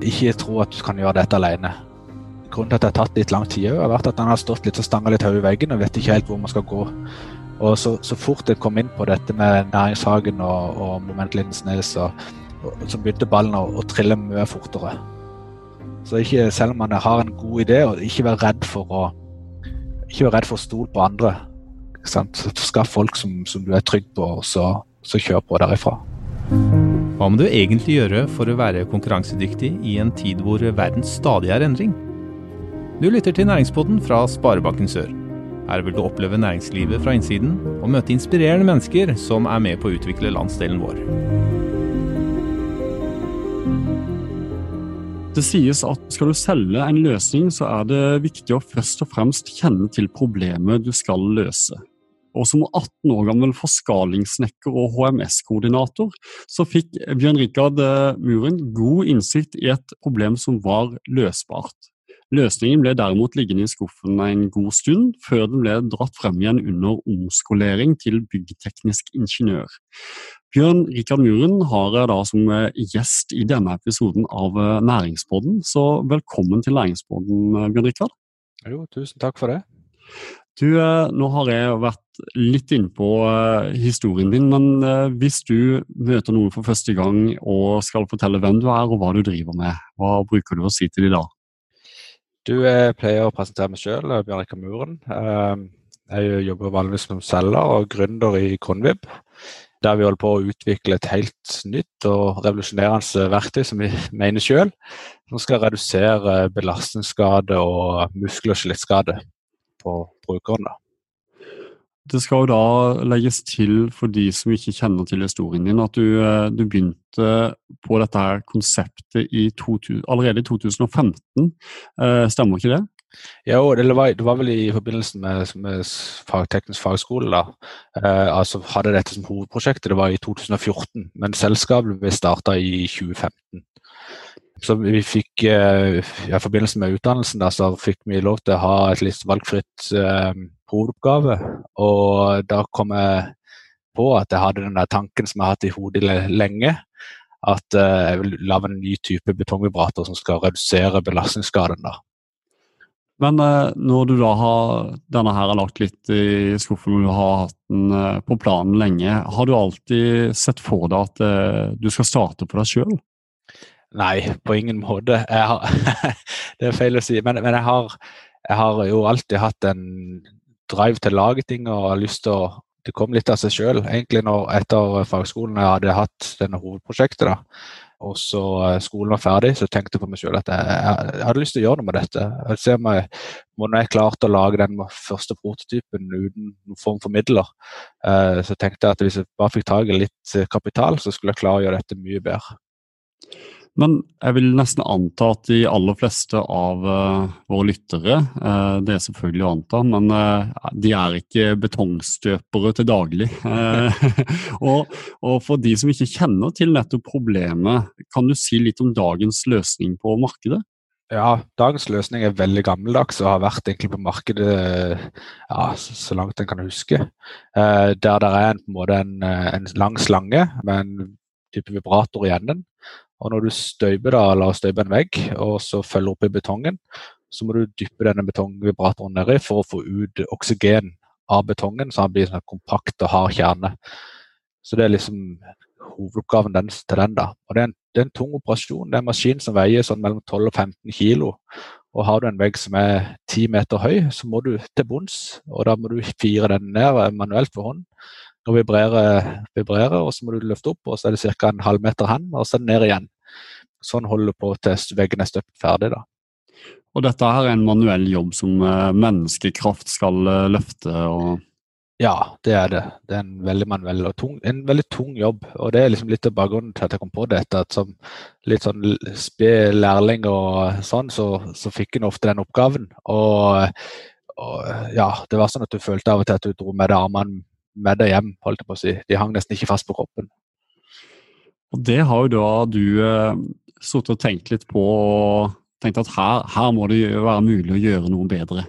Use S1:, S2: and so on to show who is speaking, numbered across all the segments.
S1: ikke tro at du kan gjøre dette alene. Grunnen til at det har tatt litt lang tid, har vært at han har stått litt og stanga litt høy i veggen og vet ikke helt hvor man skal gå. Og så, så fort jeg kom inn på dette med Næringshagen og, og Moment Lindesnes, og, så begynte ballen å, å trille mye fortere. Så ikke, selv om man har en god idé, og ikke være redd for å ikke være redd for å stole på andre. Skaff folk som, som, du er trygg på, og så, så kjør på derifra.
S2: Hva må du egentlig gjøre for å være konkurransedyktig i en tid hvor verden stadig er endring? Du lytter til Næringspodden fra Sparebanken Sør. Her vil du oppleve næringslivet fra innsiden og møte inspirerende mennesker som er med på å utvikle landsdelen vår.
S3: Det sies at skal du selge en løsning, så er det viktig å først og fremst kjenne til problemet du skal løse. Og som 18 år gammel forskalingssnekker og HMS-koordinator, så fikk Bjørn Rikard eh, Muren god innsikt i et problem som var løsbart. Løsningen ble derimot liggende i skuffen en god stund, før den ble dratt frem igjen under omskolering til byggteknisk ingeniør. Bjørn Rikard Muren har jeg da som eh, gjest i denne episoden av eh, Næringspodden, så velkommen til Næringspodden, eh, Bjørn Rikard.
S1: Jo, tusen takk for det.
S3: Du, Nå har jeg vært litt innpå historien din, men hvis du møter noen for første gang og skal fortelle hvem du er og hva du driver med, hva bruker du å si til dem da?
S1: Du, Jeg pleier å presentere meg sjøl, Bjørn Rikard Muren. Eh, jeg jobber vanligvis som selger og gründer i Kronvib. Der vi holder på å utvikle et helt nytt og revolusjonerende verktøy som vi mener sjøl, som skal redusere belastningsskade og muskel- og skjelettskade på brukerne.
S3: Det skal jo da legges til for de som ikke kjenner til historien din, at du, eh, du begynte på dette her konseptet i to, allerede i 2015. Eh, stemmer ikke det?
S1: Ja, det var, det var vel i forbindelse med, med fag, teknisk fagskole. da. Eh, altså Hadde dette som hovedprosjektet. Det var i 2014, men selskapet ble starta i 2015. Så vi fikk, eh, I forbindelse med utdannelsen da, så fikk vi lov til å ha et litt valgfritt eh, hovedoppgave. Og da kom jeg på at jeg hadde den der tanken som jeg har hatt i hodet lenge. At eh, jeg vil lage en ny type betongvibrator som skal redusere belastningsskaden. da.
S3: Men eh, når du da har denne her er lagt litt i skuffen og du har hatt den eh, på planen lenge, har du alltid sett for deg at du skal starte på deg sjøl?
S1: Nei, på ingen måte. Har, det er feil å si. Men, men jeg, har, jeg, har, jo alltid hatt en drive til å lage ting og lyst til å Det kom litt av seg sjøl, egentlig, når, etter fagskolen jeg hadde hatt denne hovedprosjektet. da, og så eh, skolen var ferdig, så tenkte jeg på meg sjøl at jeg, jeg, hadde lyst til å gjøre noe med dette. Jeg ser meg, Når jeg klarte å lage den første prototypen uten noen form for midler, eh, så tenkte jeg at hvis jeg bare fikk tak i litt kapital, så skulle jeg klare å gjøre dette mye bedre.
S3: Men jeg vil nesten anta at de aller fleste av uh, våre lyttere, uh, det er selvfølgelig å anta, men uh, de er ikke betongstøpere til daglig. og, og, for de som ikke kjenner til nettopp problemet, kan du si litt om dagens løsning på markedet?
S1: Ja, dagens løsning er veldig gammeldags og har vært egentlig på markedet ja, så langt en kan huske. der det er en, på en, en lang slange med en type vibrator i enden og når du støyper da, la oss støype en vegg, og så følger opp i betongen, så må du dyppe denne betongvibratoren nedi for å få ut oksygen av betongen, så den blir sånn kompakt og hard kjerne. Så det er liksom hovedoppgaven den, til den. da. Og det er, en, det er, en, tung operasjon. Det er en maskin som veier sånn mellom 12 og 15 kilo. Og har du en vegg som er 10 meter høy, så må du til bunns. Og da må du fire den ned manuelt for hånd og vibrere, vibrere, og så må du løfte opp, og så er det ca. en halv meter hen, og så ned igjen. Sånn holder du på til veggen er støpt ferdig. da.
S3: Og dette her er en manuell jobb som eh, menneskekraft skal eh, løfte? og...
S1: Ja, det er det. Det er en veldig manuell og tung, en veldig tung jobb. Og det er liksom litt av bakgrunnen til at jeg kom på dette. at Som litt sånn sped lærling og sånn, så, så fikk en ofte den oppgaven. Og, og, ja, det var sånn at du følte av og til at du dro med deg armene med deg hjem, holdt jeg på å si. De hang nesten ikke fast på kroppen.
S3: Og Det har jo da du eh, sittet og tenkt litt på og tenkt at her, her, må det være mulig å gjøre noe bedre.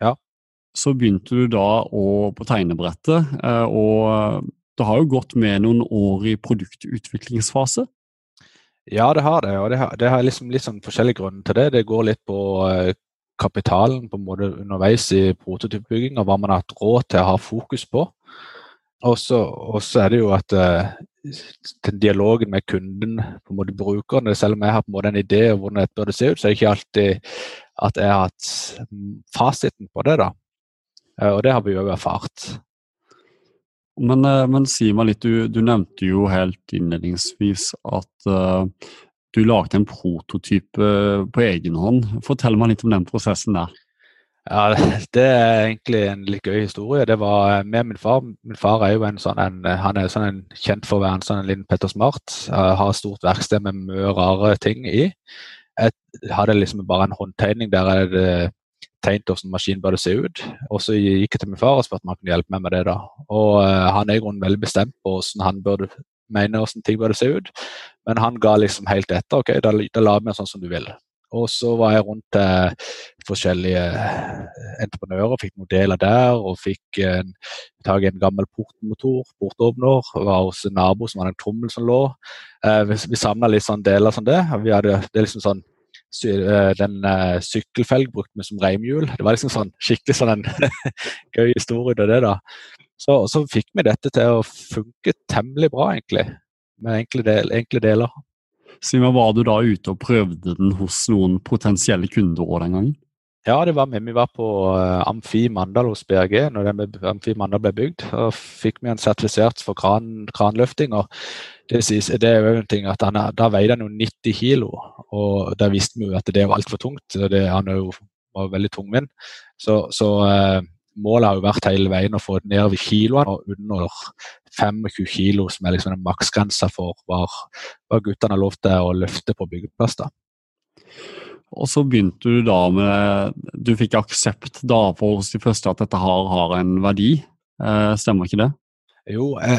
S1: Ja.
S3: Så begynte du da å, på tegnebrettet, eh, og det har jo gått med noen år i produktutviklingsfase?
S1: Ja, det har det. Og det har, det har liksom litt sånn forskjellige grunner til det. Det går litt på uh, kapitalen på en måte underveis i prototypbygging, og hva man har hatt råd til å ha fokus på. Og så er det jo at dialogen med kunden, på en måte brukeren, selv om jeg har på en måte en idé om hvordan dette burde se ut, så er det ikke alltid at jeg har hatt fasiten på det. da. Uh, og det har vi jo erfart.
S3: Men, eh, men, si meg litt, du, du, nevnte jo helt innledningsvis at uh, du lagde en prototype på egen hånd. Fortell meg litt om den prosessen der.
S1: Ja, Det er egentlig en litt gøy historie. Det var med min far. Min far er jo en sånn en, han er sånn en, kjent for å være en sånn en liten Petter Smart. Har stort verksted med mye rare ting i. Jeg hadde liksom bare en håndtegning der jeg hadde tegnet hvordan maskinen burde se ut. Og så gikk jeg til min far og spurte om han kunne hjelpe meg med det. da. Og Han er i grunnen veldig bestemt på hvordan han burde mene hvordan ting burde se ut, men han ga liksom helt etter. ok, Da, da lar vi sånn som du vil. Og så var jeg rundt eh, forskjellige entreprenører, fikk modeller der og fikk en, tak i en gammel portmotor, portåpner. Var hos en nabo som hadde en trommel som lå. Eh, vi vi samla litt sånn deler som det. Vi hadde, det er liksom sånn Eh, den uh, sykkelfelg brukte vi som reimhjul. Det var liksom sånn skikkelig sånn en gøy historie av det. da. Så, så, fikk vi dette til å funke temmelig bra, egentlig. Med enkle, del, enkle deler.
S3: Si Var du da ute og prøvde den hos noen potensielle kunder òg den gangen?
S1: Ja, det var med. Vi var på uh, Amfi Mandal hos BRG når Amfi Mandal ble bygd. og fikk vi en sertifisert for kran, kranløfting. og det, det, er jo en ting at han, Da veide han jo 90 kilo, og da visste vi jo at det var altfor tungt. Det, han jo var veldig tungvint. Så, så uh, målet har jo vært hele veien å få det ned ved kiloene og under 25 kilo, som er liksom en maksgrense for hva, hva guttene har lov til å løfte på byggeplass. da.
S3: Og så begynte du da med Du fikk aksept da oss de første at dette har, har en verdi. Eh, stemmer ikke det?
S1: Jo, jeg,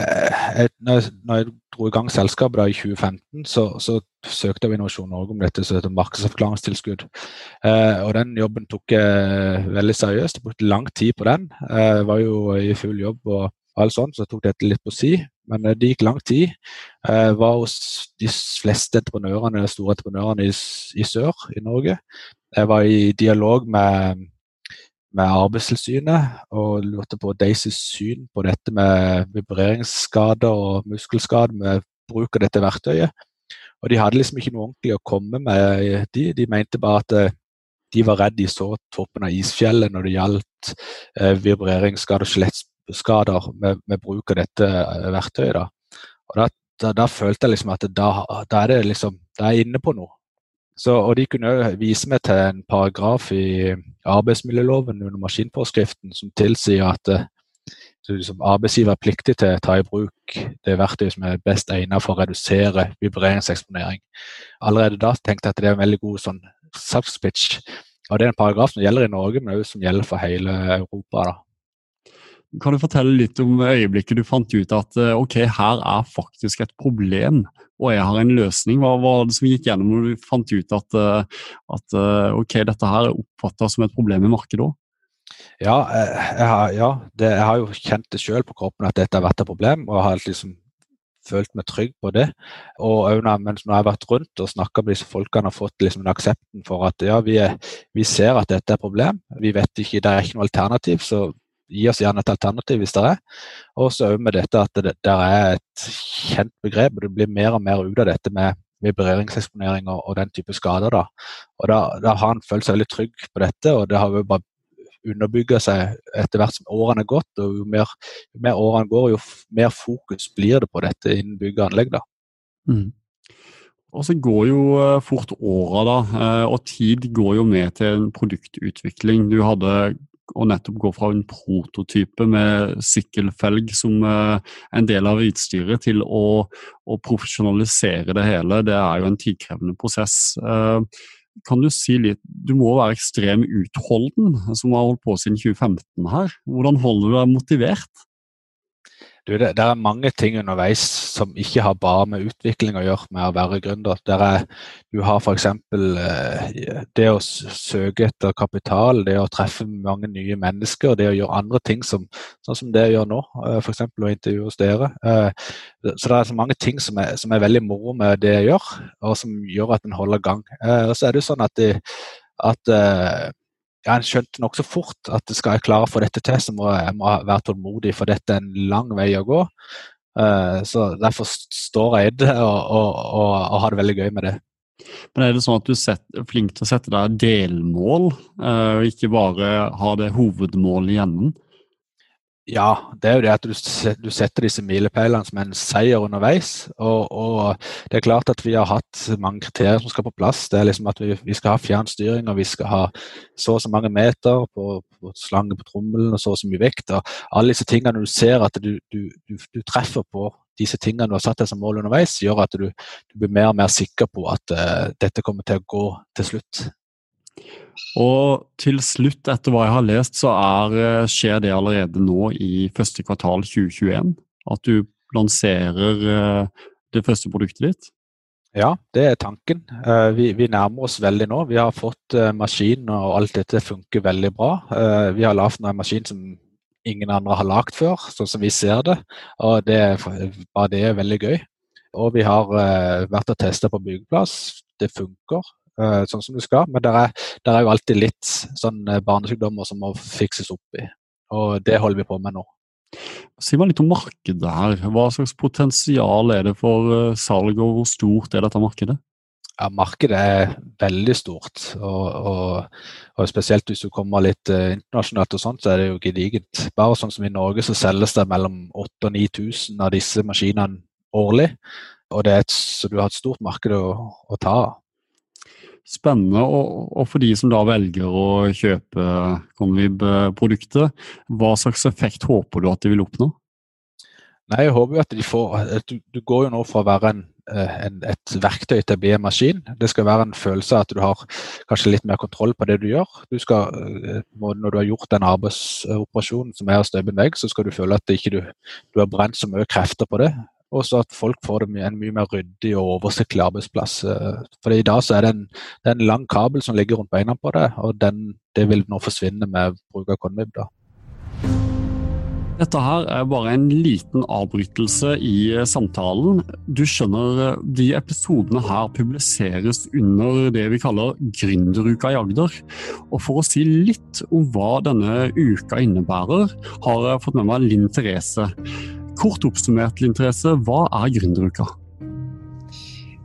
S1: jeg, når, jeg, når, jeg, dro i gang selskapet da i 2015, så, så søkte jeg Innovasjon Norge om dette som heter markedsavklaringstilskudd. Eh, og Den jobben tok jeg veldig seriøst. Jeg brukte lang tid på den. Jeg var jo i full jobb og alt sånt, så jeg tok dette litt på si. Men eh, det gikk lang tid. Jeg var hos de fleste entreprenørene, store entreprenørene i, i, sør i Norge. Jeg var i dialog med, med Arbeidstilsynet og lurte på Daisys syn på dette med vibreringsskader og muskelskader med bruk av dette verktøyet. Og de hadde liksom ikke noe ordentlig å komme med. De, de mente bare at eh, de var redd de så toppen av isfjellet når det gjaldt eh, vibreringsskader og skjelettskader med, med, bruk av dette eh, verktøyet. Da. Og da, da, da følte jeg liksom at da, da, er det liksom, da er jeg inne på noe. Så, og De kunne vise meg til en paragraf i arbeidsmiljøloven under maskinforskriften som tilsier at liksom, arbeidsgiver er pliktig til å ta i bruk det verktøyet som er best egnet for å redusere vibreringseksponering. Allerede da tenkte jeg at det er en veldig god sånn salgspitch. Og Det er en paragraf som gjelder i Norge, men også som gjelder for hele Europa. da.
S3: Kan du fortelle litt om øyeblikket du fant ut at eh, ok, her er faktisk et problem, og jeg har en løsning? Hva var det som gikk gjennom når du fant ut at, eh, at eh, ok, dette her er oppfatta som et problem i markedet òg?
S1: Ja, jeg har, ja det, jeg har, jo kjent det sjøl på kroppen at dette har vært et problem, og har liksom følt meg trygg på det. Og når, mens når jeg har vært rundt og snakka med disse folkene og fått liksom en aksepten for at ja, vi, er, vi, ser at dette er et problem, vi vet ikke, det er ikke noe alternativ, så gi oss gjerne et alternativ hvis det er. Og så med dette at det der er et kjent begrep, og det blir mer og mer ut av dette med vibreringseksponering og, og, den type skader. da. Og da, da, har han følt seg veldig trygg på dette, og det har jo bare underbygga seg etter hvert som årene er gått. og Jo mer, jo mer årene går, jo mer fokus blir det på dette innen bygg og anlegg. da. Mm.
S3: Og så går jo eh, fort åra, da, eh, og tid går jo med til en produktutvikling. Du hadde å nettopp gå fra en prototype med sykkelfelg som eh, en del av utstyret, til å, å, profesjonalisere det hele, det er jo en tidkrevende prosess. Eh, kan du si litt Du må være ekstrem utholden, som har holdt på siden 2015 her. Hvordan holder du deg motivert?
S1: Du, det, det, er mange ting underveis som ikke har bare med utvikling å gjøre, med å være gründer. Der er, du har f.eks. Eh, det å søke etter kapital, det å treffe mange nye mennesker, det å gjøre andre ting som, sånn som det jeg gjør nå, eh, f.eks. å intervjue hos dere. Eh, så det er så mange ting som er, som er, veldig moro med det jeg gjør, og som gjør at en holder gang. Og så er det jo sånn at, de, at ja, en skjønte nokså fort at skal jeg klare å få dette til, så må jeg må være tålmodig, for dette er en lang vei å gå. Uh, så Derfor står jeg i det og, og, og, og, har det veldig gøy med det.
S3: Men Er det sånn at du er flink til å sette deg delmål, uh, og ikke bare ha det hovedmålet i?
S1: Ja, det er jo det at du, setter disse milepælene som en seier underveis. Og, og, det er klart at vi har hatt mange kriterier som skal på plass. Det er liksom at vi, vi skal ha fjernstyring, og vi skal ha så og så mange meter på, på slange på trommelen og så og så mye vekt. og Alle disse tingene du ser at du, du, du treffer på disse tingene du har satt deg som mål underveis, gjør at du, blir mer og mer sikker på at uh, dette kommer til å gå til slutt.
S3: Og til slutt, etter hva jeg har lest, så er, eh, skjer det allerede nå i første kvartal 2021? At du lanserer eh, det første produktet ditt?
S1: Ja, det er tanken. Eh, vi, vi nærmer oss veldig nå. Vi har fått maskinen og alt dette funker veldig bra. Vi har lagd en maskin som ingen andre har lagd før, sånn som vi ser det. Og det, bare det er veldig gøy. Og vi har vært og testa på byggeplass. Det funker. Eh, sånn som du skal. Men det er, er, jo alltid litt sånn eh, barnesykdommer som må fikses opp i. Og det holder vi på med nå.
S3: Si meg litt om markedet her. Hva slags potensial er det for eh, salg, og hvor stort er dette markedet?
S1: Ja, Markedet er veldig stort, og, og, og, spesielt hvis du kommer litt internasjonalt, og sånt, så er det jo gedigent. Bare sånn som i Norge så selges det mellom 8000 og 9000 av disse maskinene årlig. og det er et, Så du har et stort marked å, å ta av
S3: spennende. Og, og, for de som da velger å kjøpe Convib-produktet, hva slags effekt håper du at de vil oppnå?
S1: Nei, Jeg håper jo at de får Du, du går jo nå fra å være en, eh, en, et verktøy til å bli en maskin. Det skal være en følelse av at du har kanskje litt mer kontroll på det du gjør. Du skal, eh, når du har gjort den arbeidsoperasjonen som er å støpe en vegg, så skal du føle at ikke du, du har brent så mye krefter på det og så at folk får en mye mer ryddig og oversiktlig arbeidsplass. Eh, for I dag så er det en, det er en lang kabel som ligger rundt beina på det, og den, det vil nå forsvinne med bruk av Convib. da.
S3: Dette her er bare en liten avbrytelse i eh, samtalen. Du skjønner, eh, de episodene her publiseres under det vi kaller Gründeruka i Agder. Og for å si litt om hva denne uka innebærer, har jeg fått med meg Linn Therese. Kort oppsummert, Interesse, hva er gründeruka?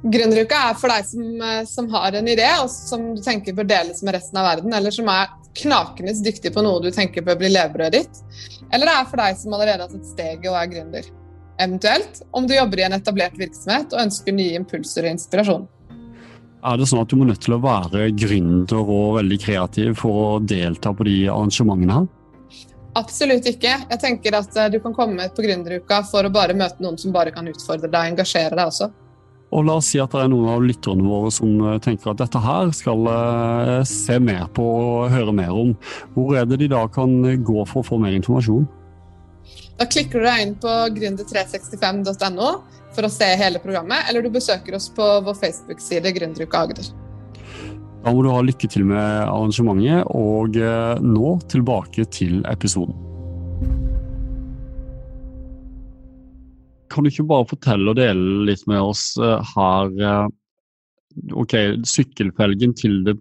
S4: Gründeruka er for deg som, eh, som, har en idé og som du tenker bør deles med resten av verden, eller som er knakende dyktig på noe du tenker bør bli levebrødet ditt. Eller det er for deg som allerede har tatt steget og er gründer. Eventuelt om du jobber i en etablert virksomhet og ønsker nye impulser og inspirasjon.
S3: Er det sånn at du må nødt til å være gründer og veldig kreativ for å delta på de arrangementene her?
S4: Absolutt ikke. Jeg tenker at eh, Du kan komme på gründeruka for å bare møte noen som bare kan utfordre deg og engasjere deg også.
S3: Og La oss si at det er noen av lytterne våre som eh, tenker at dette her skal uh, se mer på og høre mer om. Hvor er det de da kan gå for å få mer informasjon?
S4: Da klikker du deg inn på gründer365.no for å se hele programmet, eller du besøker oss på vår Facebook-side Gründeruka Agder.
S3: Da må du ha lykke til med arrangementet, og eh, nå tilbake til episoden. Kan du ikke bare fortelle og dele litt med oss eh, her eh, ok, Sykkelfelgen til, det,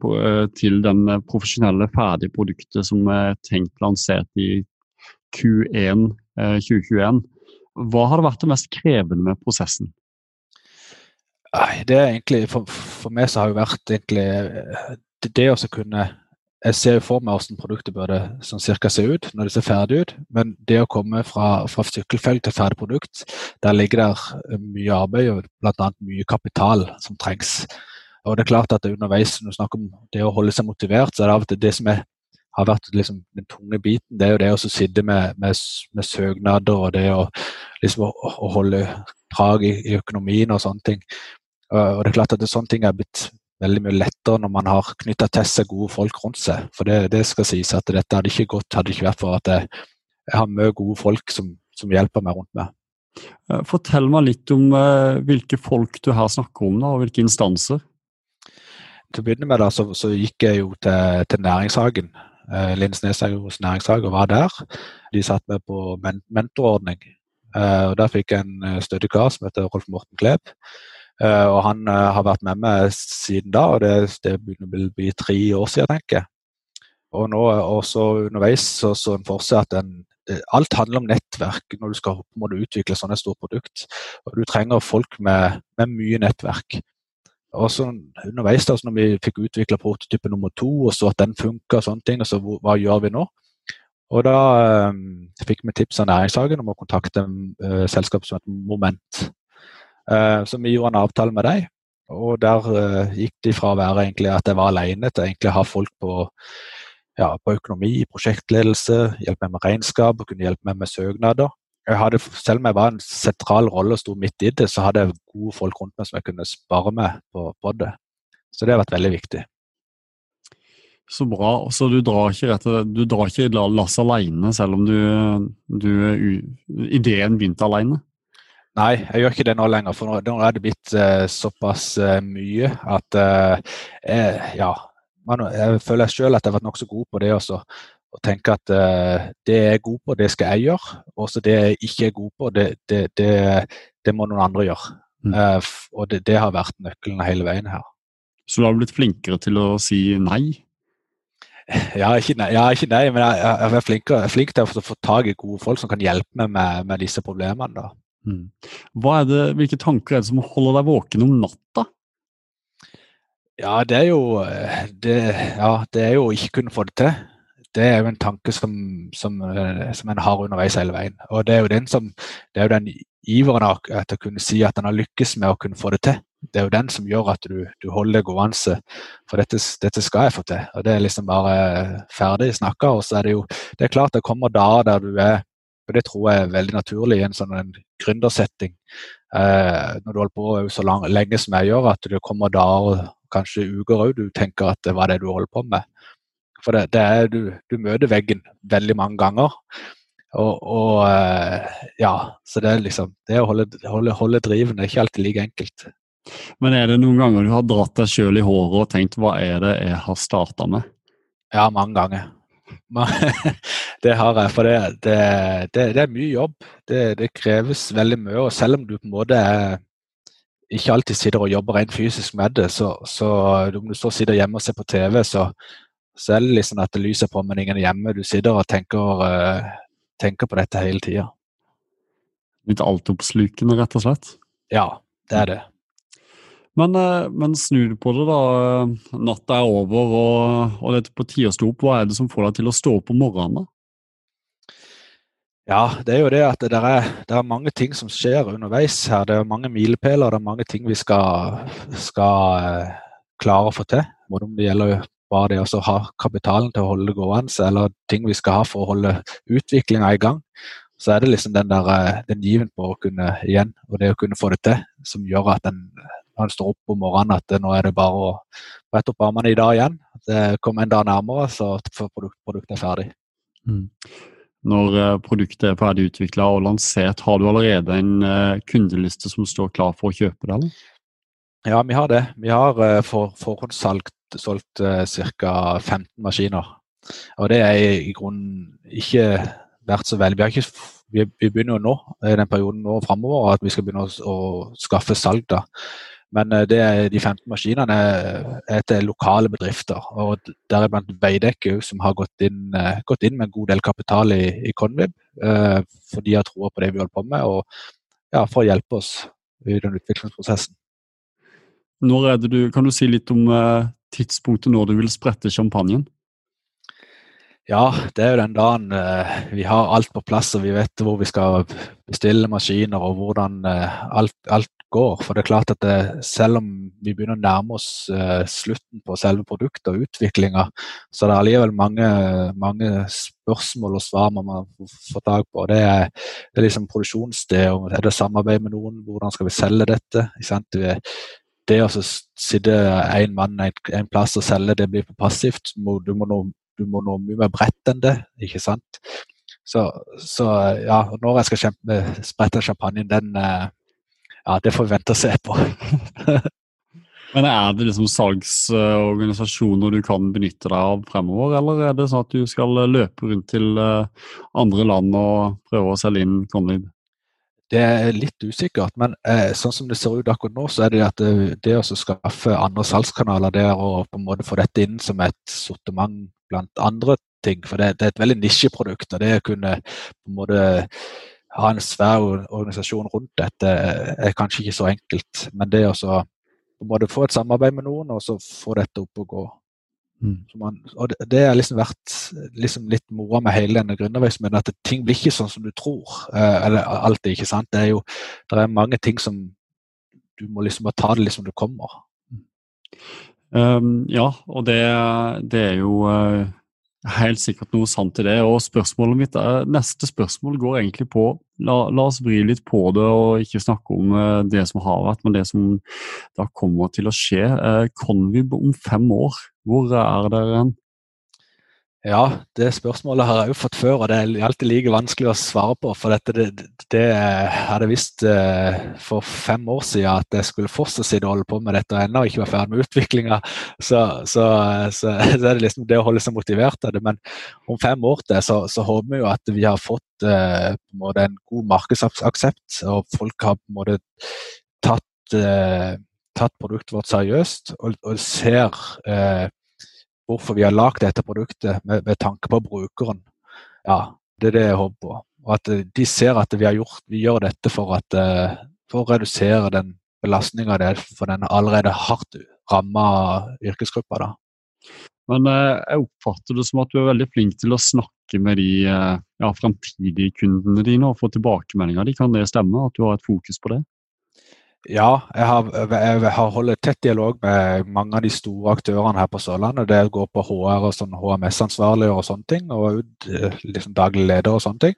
S3: til den profesjonelle ferdige produktet som er tenkt lansert i Q1 2021. Hva har vært det mest krevende med prosessen?
S1: Det er egentlig, for, for, meg så har det vært egentlig eh, det, det å kunne Jeg ser jo for meg hvordan produktet burde sånn cirka se ut når det ser ferdig ut, men det å komme fra, fra sykkelfelt til ferdig produkt, der ligger der mye arbeid og bl.a. mye kapital som trengs. Og det er klart at underveis når du snakker om det å holde seg motivert, så er det av og til det som er, har vært liksom den tunge biten. Det er jo det å sitte med, med, med, søknader og det å, liksom, å, å holde trag i, i, økonomien og sånne ting. Og det er klart at det, sånne ting er blitt veldig mye lettere når man har knytta til seg gode folk rundt seg. For det, det, skal sies at dette hadde ikke gått hadde ikke vært for at jeg, jeg har mye gode folk som, som hjelper meg rundt meg.
S3: Eh, fortell meg litt om eh, hvilke folk du her snakker om, da, og hvilke instanser.
S1: Til å begynne med da, så, så gikk jeg jo til, til Næringshagen. Eh, Lindesnes er jo hos Næringshage og var der. De satt meg på men mentorordning. Eh, og Der fikk jeg en eh, stødig kar som heter Rolf Morten Kleb. Eh, og Han eh, har vært med meg siden da, og det, det begynner å bli tre år siden, tenker jeg. Og nå også underveis så, så en for seg at en, alt handler om nettverk når du skal må du utvikle sånne store produkt. Og du trenger folk med, med mye nettverk. Og så underveis da, så når vi fikk utvikla prototype nummer to, og så at den funka, og sånne ting, og hva gjør vi nå? Og da um, fikk vi tips av Næringshagen om å kontakte uh, selskap som heter Moment. Uh, så vi gjorde en avtale med dem, og der uh, gikk de fra å være egentlig at jeg var alene, til egentlig å ha folk på ja, på økonomi, prosjektledelse, hjelpe meg med regnskap kunne hjelpe meg med søknader. Hadde, selv om jeg var en sentral rolle og sto midt i det, så hadde jeg gode folk rundt meg som jeg kunne spare med på, på det. Så det har vært veldig viktig.
S3: Så bra. Så du drar ikke, rett, du drar ikke lasset alene, selv om du, du, ideen begynte alene?
S1: Nei, jeg gjør ikke det nå lenger, for nå, nå er det blitt uh, såpass uh, mye at uh, jeg, ja, man, jeg føler selv at jeg har vært nokså god på det også. Og tenke at det jeg er god på, det skal jeg gjøre. Og det jeg ikke er god på, det, det, det, det må noen andre gjøre. Mm. Og det, har vært nøkkelen hele veien her.
S3: Så du har blitt flinkere til å si nei?
S1: Ja, ikke nei, ja, ikke nei men jeg, jeg er flinkere, flink til å få tak i gode folk som kan hjelpe meg med, med disse problemene. Da.
S3: Mm. Det, hvilke tanker er det som holder deg våken om natta?
S1: Ja, det er jo eh, det, ja, det er jo å ikke kunne få det til. Det er jo en tanke som, som, eh, som en har underveis hele veien. Og det er jo den som, det er jo den iveren etter å kunne si at en har lykkes med å kunne få det til. Det er jo den som gjør at du, du holder deg gående. For dette, dette, skal jeg få til. Og det er liksom bare ferdig snakka. Og så er det jo det er klart det kommer dager der du er og det tror jeg er veldig naturlig i en sånn en gründersetting. Eh, når du holder på så lang, lenge som jeg gjør, at det kommer dager kanskje uker òg du tenker at det var det du holder på med. For det, det er, du, du, møter veggen veldig mange ganger. Og, og, eh, ja, så det er liksom Det å holde, holde, holde driven er ikke alltid like enkelt.
S3: Men er det noen ganger du har dratt deg sjøl i håret og tenkt hva er det jeg har starta med?
S1: Ja, mange ganger. det har jeg. For det, det, det, det er mye jobb. Det, kreves veldig mye. Og selv om du på en måte er ikke alltid sitter og jobber rent fysisk med det. Så, så om du står sitter hjemme og ser på TV, så, så er det liksom at det lyser på, men ingen er hjemme. Du sitter og tenker, uh, tenker på dette hele tida.
S3: Litt altoppslukende, rett og slett?
S1: Ja, det er det.
S3: Men, uh, men snu på det, da. Natta er over, og, og det er på tide å stå opp. Hva er det som får deg til å stå opp om morgenen? da?
S1: Ja, det er jo det at det er, det er, mange ting som skjer underveis her. Det er mange milepæler, det er mange ting vi skal, skal uh, klare å få til. Både om det gjelder bare det å ha kapitalen til å holde det gående, eller ting vi skal ha for å holde utviklinga i gang. Så er det liksom den der, den given på å kunne igjen, og det å kunne få det til, som gjør at en, når en står opp om morgenen, at nå er det bare å brette opp armene i dag igjen. Det kommer en dag nærmere, så produkt, produktet er ferdig.
S3: Mm når eh, produktet er ferdig utvikla og lansert, har du allerede en eh, kundeliste som står klar for å kjøpe det? eller?
S1: Ja, vi har det. Vi har eh, for, forhåndssolgt solgt ca. 15 maskiner. Og det er i grunnen ikke vært så veldig. Vi, har ikke, vi, vi begynner jo nå, i den perioden nå framover, at vi skal begynne å, å skaffe salg. da. Men eh, det, de 15 maskinene er til lokale bedrifter. og Deriblant Veidekke, som har gått inn, eh, gått inn, med en god del kapital i, i Convib. Eh, for de har troa på det vi holder på med, og ja, for å hjelpe oss i den utviklingsprosessen.
S3: Er du, kan du si litt om tidspunktet når du vil sprette champagnen?
S1: Ja, det er jo den dagen vi har alt på plass og vi vet hvor vi skal bestille maskiner og hvordan alt, alt går. For det er klart at det, selv om vi begynner å nærme oss eh, slutten på selve produktet og utviklinga, så det er allikevel mange, mange, spørsmål og svar man må få tak på. Det er, det er liksom produksjonssted, er det samarbeid med noen, hvordan skal vi selge dette? Det å sitte én mann en, en plass og selge, det blir for passivt. Du må, nå, du må nå mye mer bredt enn det. ikke sant? Så, så ja, når jeg skal kjempe, med sprett av champagnen, den ja, det får vi vente og se på.
S3: Men Er det liksom salgsorganisasjoner du kan benytte deg av fremover, eller er det sånn at du skal løpe rundt til andre land og prøve å selge inn Conlid?
S1: Det er litt usikkert, men eh, sånn som det ser ut akkurat nå, så er det at det, det å skaffe andre salgskanaler der og på en måte få dette inn som et sortiment blant andre ting, for det, det er et veldig nisjeprodukt. og Det å kunne på en måte ha en svær organisasjon rundt dette er kanskje ikke så enkelt. Men det å på en måte få et samarbeid med noen og så få dette opp og gå. Mm. Man, og det, har liksom vært liksom litt moroa med hele denne gründervirksomheten, at ting blir ikke sånn som du tror. Eh, eller alltid, ikke sant. Det er jo det er mange ting som du må liksom bare ta det liksom du kommer.
S3: Um, ja, og det, det er jo uh, helt sikkert noe sant i det. Og spørsmålet mitt er, neste spørsmål går egentlig på la, la, oss vri litt på det og ikke snakke om uh, det som har vært, men det som da kommer til å skje. Uh, Convib om fem år, hvor er dere hen?
S1: Ja, det spørsmålet har jeg jo fått før, og det er alltid like vanskelig å svare på. For dette, det, det hadde visst eh, for fem år siden at jeg skulle fortsatt sitte og holde på med dette og ennå ikke være ferdig med utviklinga. Så, så, så, så, er det liksom det å holde seg motivert av det. Men om fem år til så, håper vi jo at vi har fått eh, en god markedsaksept, og folk har på en måte tatt, eh, tatt produktet vårt seriøst og, og ser eh, hvorfor vi har lagd dette produktet med, med, tanke på brukeren. Ja, Det er det jeg håper på. Og at eh, de ser at vi, gjort, vi gjør dette for, at, eh, for, å redusere den belastninga det er for den allerede hardt ramma yrkesgruppa. da.
S3: Men eh, jeg oppfatter det som at du er veldig flink til å snakke med de ja, framtidige kundene dine og få tilbakemeldinger. De kan det stemme, at du har et fokus på det?
S1: Ja, jeg har, jeg har, holdt tett dialog med mange av de store aktørene her på Sørlandet. Det går på HR og sånn HMS-ansvarlige og sånne ting, og liksom daglig leder og sånne ting.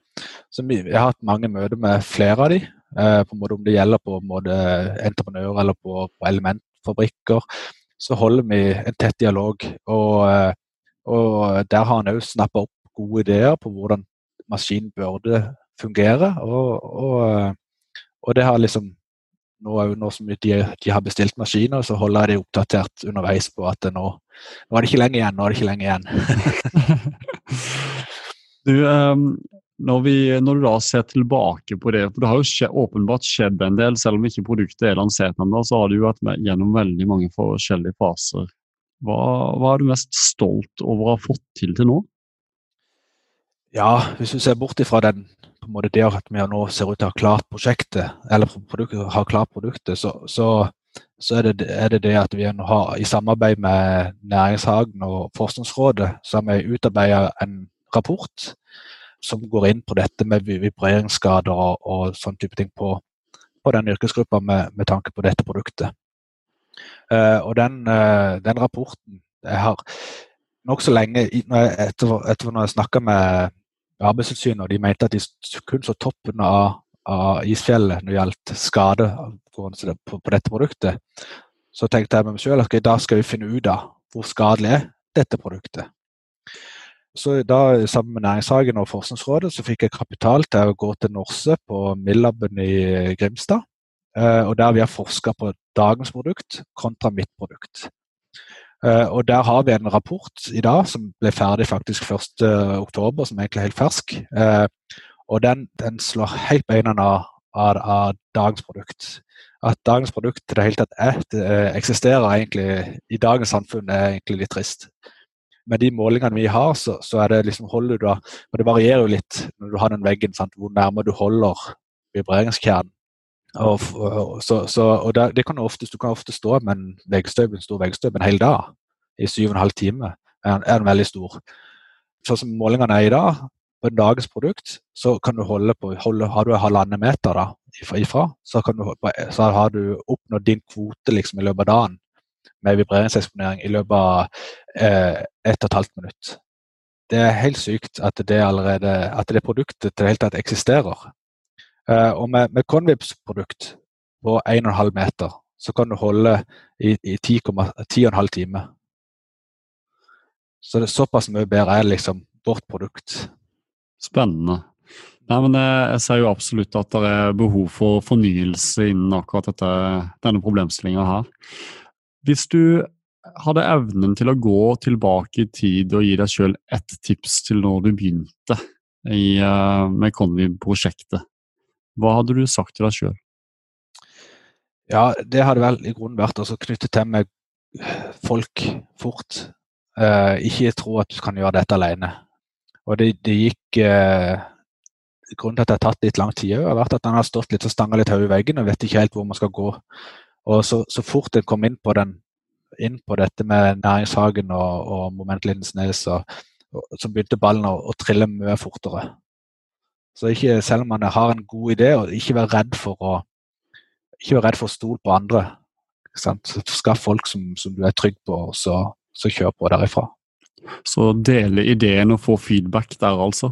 S1: Så jeg har hatt mange møter med flere av de, eh, på en måte om det gjelder på en måte entreprenører eller på, på elementfabrikker. Så holder vi en tett dialog, og, eh, og der har han òg snappa opp gode ideer på hvordan maskinen burde fungere. og, og, og det har liksom nå, nå som de, de, har bestilt maskiner, så holder jeg de oppdatert underveis på at nå, nå er det ikke lenge igjen. nå er det ikke lenge igjen.
S3: du, um, når, vi, når, du da ser tilbake på det, for det har jo skje, åpenbart skjedd en del, selv om ikke produktet er lansert ennå, så har du jo vært med gjennom veldig mange forskjellige faser. Hva, hva er du mest stolt over å ha fått til til nå?
S1: Ja, hvis du ser bort ifra den på en måte det at vi nå ser ut til å ha klart prosjektet, eller produktet, har klart produktet, så, så, så er, det, er, det, det at vi har, i samarbeid med Næringshagen og Forskningsrådet så har vi utarbeidet en rapport som går inn på dette med vibreringsskader og, og sånn type ting på, på den yrkesgruppa med, med, tanke på dette produktet. Uh, og den, uh, den, rapporten jeg har nokså lenge etter, etter når jeg snakka med Arbeidstilsynet, og de mente at de kun så toppen av, av isfjellet når det gjaldt skade på, på, dette produktet. Så tenkte jeg med meg selv at okay, da skal vi finne ut av hvor skadelig er dette produktet. Så da, Sammen med Næringshagen og Forskningsrådet så fikk jeg kapital til å gå til Norse på Millaben i Grimstad. Eh, og Der vi har forska på dagens produkt kontra mitt produkt. Uh, og Der har vi en rapport i dag som ble ferdig faktisk 1.10, som er egentlig helt fersk. Uh, og den, den, slår helt beina av, av, av, dagens produkt. At dagens produkt til det hele tatt er, det eksisterer egentlig i dagens samfunn, er egentlig litt trist. Med de målingene vi har, så, så er det liksom holder du da, og Det varierer jo litt når du har den veggen, sant, hvor nærme du holder vibreringskjernen. Og, så, så, og der, det kan ofte, du kan ofte stå med en veggstøv, en stor veggstøv en hel dag i syv og en halv time. Er, er den veldig stor. Sånn som målingene er i dag, på en dagens produkt, så kan du holde på holde, Har du halvannen meter da, ifra, så, du, så har du oppnådd din kvote liksom, i løpet av dagen med vibreringseksponering i løpet av eh, ett og et halvt minutt. Det er helt sykt at det, allerede, at det produktet til det hele tatt eksisterer. Uh, og med, med Convibs produkt på 1,5 meter, så kan du holde i, i 10,5 timer. Så det er såpass mye bedre er liksom vårt produkt.
S3: Spennende. Nei, men jeg, jeg ser jo absolutt at det er behov for fornyelse innen akkurat dette, denne problemstillinga her. Hvis du hadde evnen til å gå tilbake i tid og gi deg sjøl ett tips til når du begynte i, uh, med Conviv-prosjektet, hva hadde du sagt til deg sjøl?
S1: Ja, det hadde vel i grunnen vært å knytte til med folk fort. Uh, ikke tro at du kan gjøre dette alene. Og det, det gikk uh, Grunnen til at det har tatt litt lang tid, har vært at han har stått litt og stanga litt høy i veggen og vet ikke helt hvor man skal gå. Og så, så fort en kom inn på, den, inn på dette med næringshagen og, og Moment Lindesnes, og, så begynte ballen å, å, trille mye fortere. Så ikke, selv om man har en god idé, og ikke være redd for å ikke være redd for å stole på andre. Skaff folk som, som, du er trygg på, og så, så kjør på derifra.
S3: Så dele ideen og få feedback der, altså?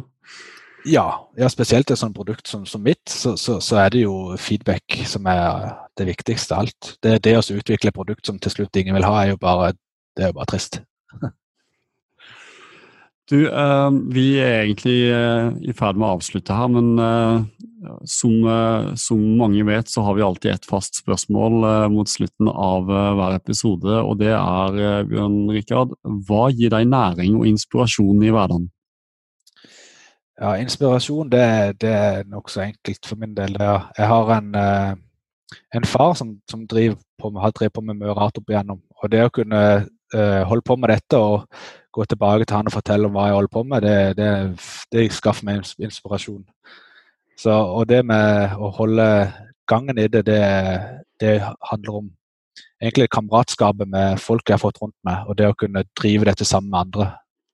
S1: Ja, ja spesielt et sånt produkt som, som mitt, så, så, så, er det jo feedback som er det viktigste av alt. Det, det å utvikle et produkt som til slutt ingen vil ha, er jo bare, det er jo bare trist.
S3: Du, uh, vi er egentlig uh, i ferd med å avslutte her, men uh, som, som, mange vet, så har vi alltid et fast spørsmål mot slutten av hver episode. Og det er, Bjørn Rikard, hva gir deg næring og inspirasjon i hverdagen?
S1: Ja, inspirasjon det, det er nokså enkelt for min del. Jeg har en, eh, en far som, som driver på, har drevet på med mye rart opp igjennom. Og det å kunne uh, holde på med dette og gå tilbake til han og fortelle om hva jeg holder på med, det, det, det skaffer meg inspirasjon. Så, og det med å holde gangen i det, det, det handler om egentlig kameratskapet med folk jeg har fått rundt meg, og det å kunne drive dette sammen med andre.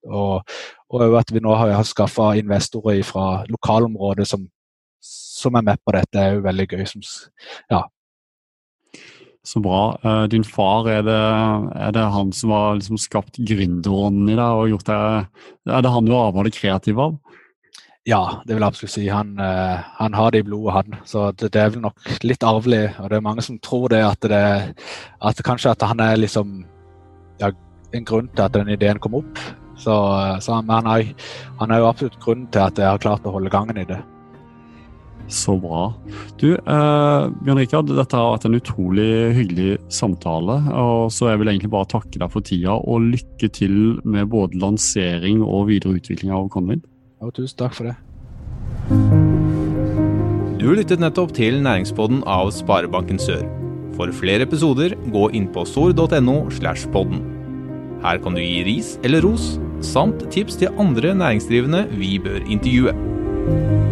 S1: Og, og at vi nå har, har skaffa investorer fra lokalområdet som, som, er med på dette, er jo veldig gøy. Som, ja.
S3: Så bra. Eh, din far, er det, er det han som har liksom skapt gründerånden i deg? og gjort det, Er det han du arver det kreative av?
S1: Ja, det vil jeg absolutt si. Han, uh, han, har det i blodet, han. Så det, det, er vel nok litt arvelig. Og det er mange som tror det at, det, at kanskje at han er liksom ja, en grunn til at den ideen kom opp. Så, så han, er, han er jo absolutt grunnen til at jeg har klart å holde gangen i det.
S3: Så bra. Du, eh, Bjørn Rikard, dette har vært en utrolig hyggelig samtale. og Så jeg vil egentlig bare takke deg for tida, og lykke til med både lansering og videre utvikling av Convin.
S1: Ja, tusen takk for det.
S2: Du lyttet nettopp til Næringspodden av Sparebanken Sør. For flere episoder, gå inn på sor.no. slash podden. Her kan du gi ris eller ros samt tips til andre næringsdrivende vi bør intervjue.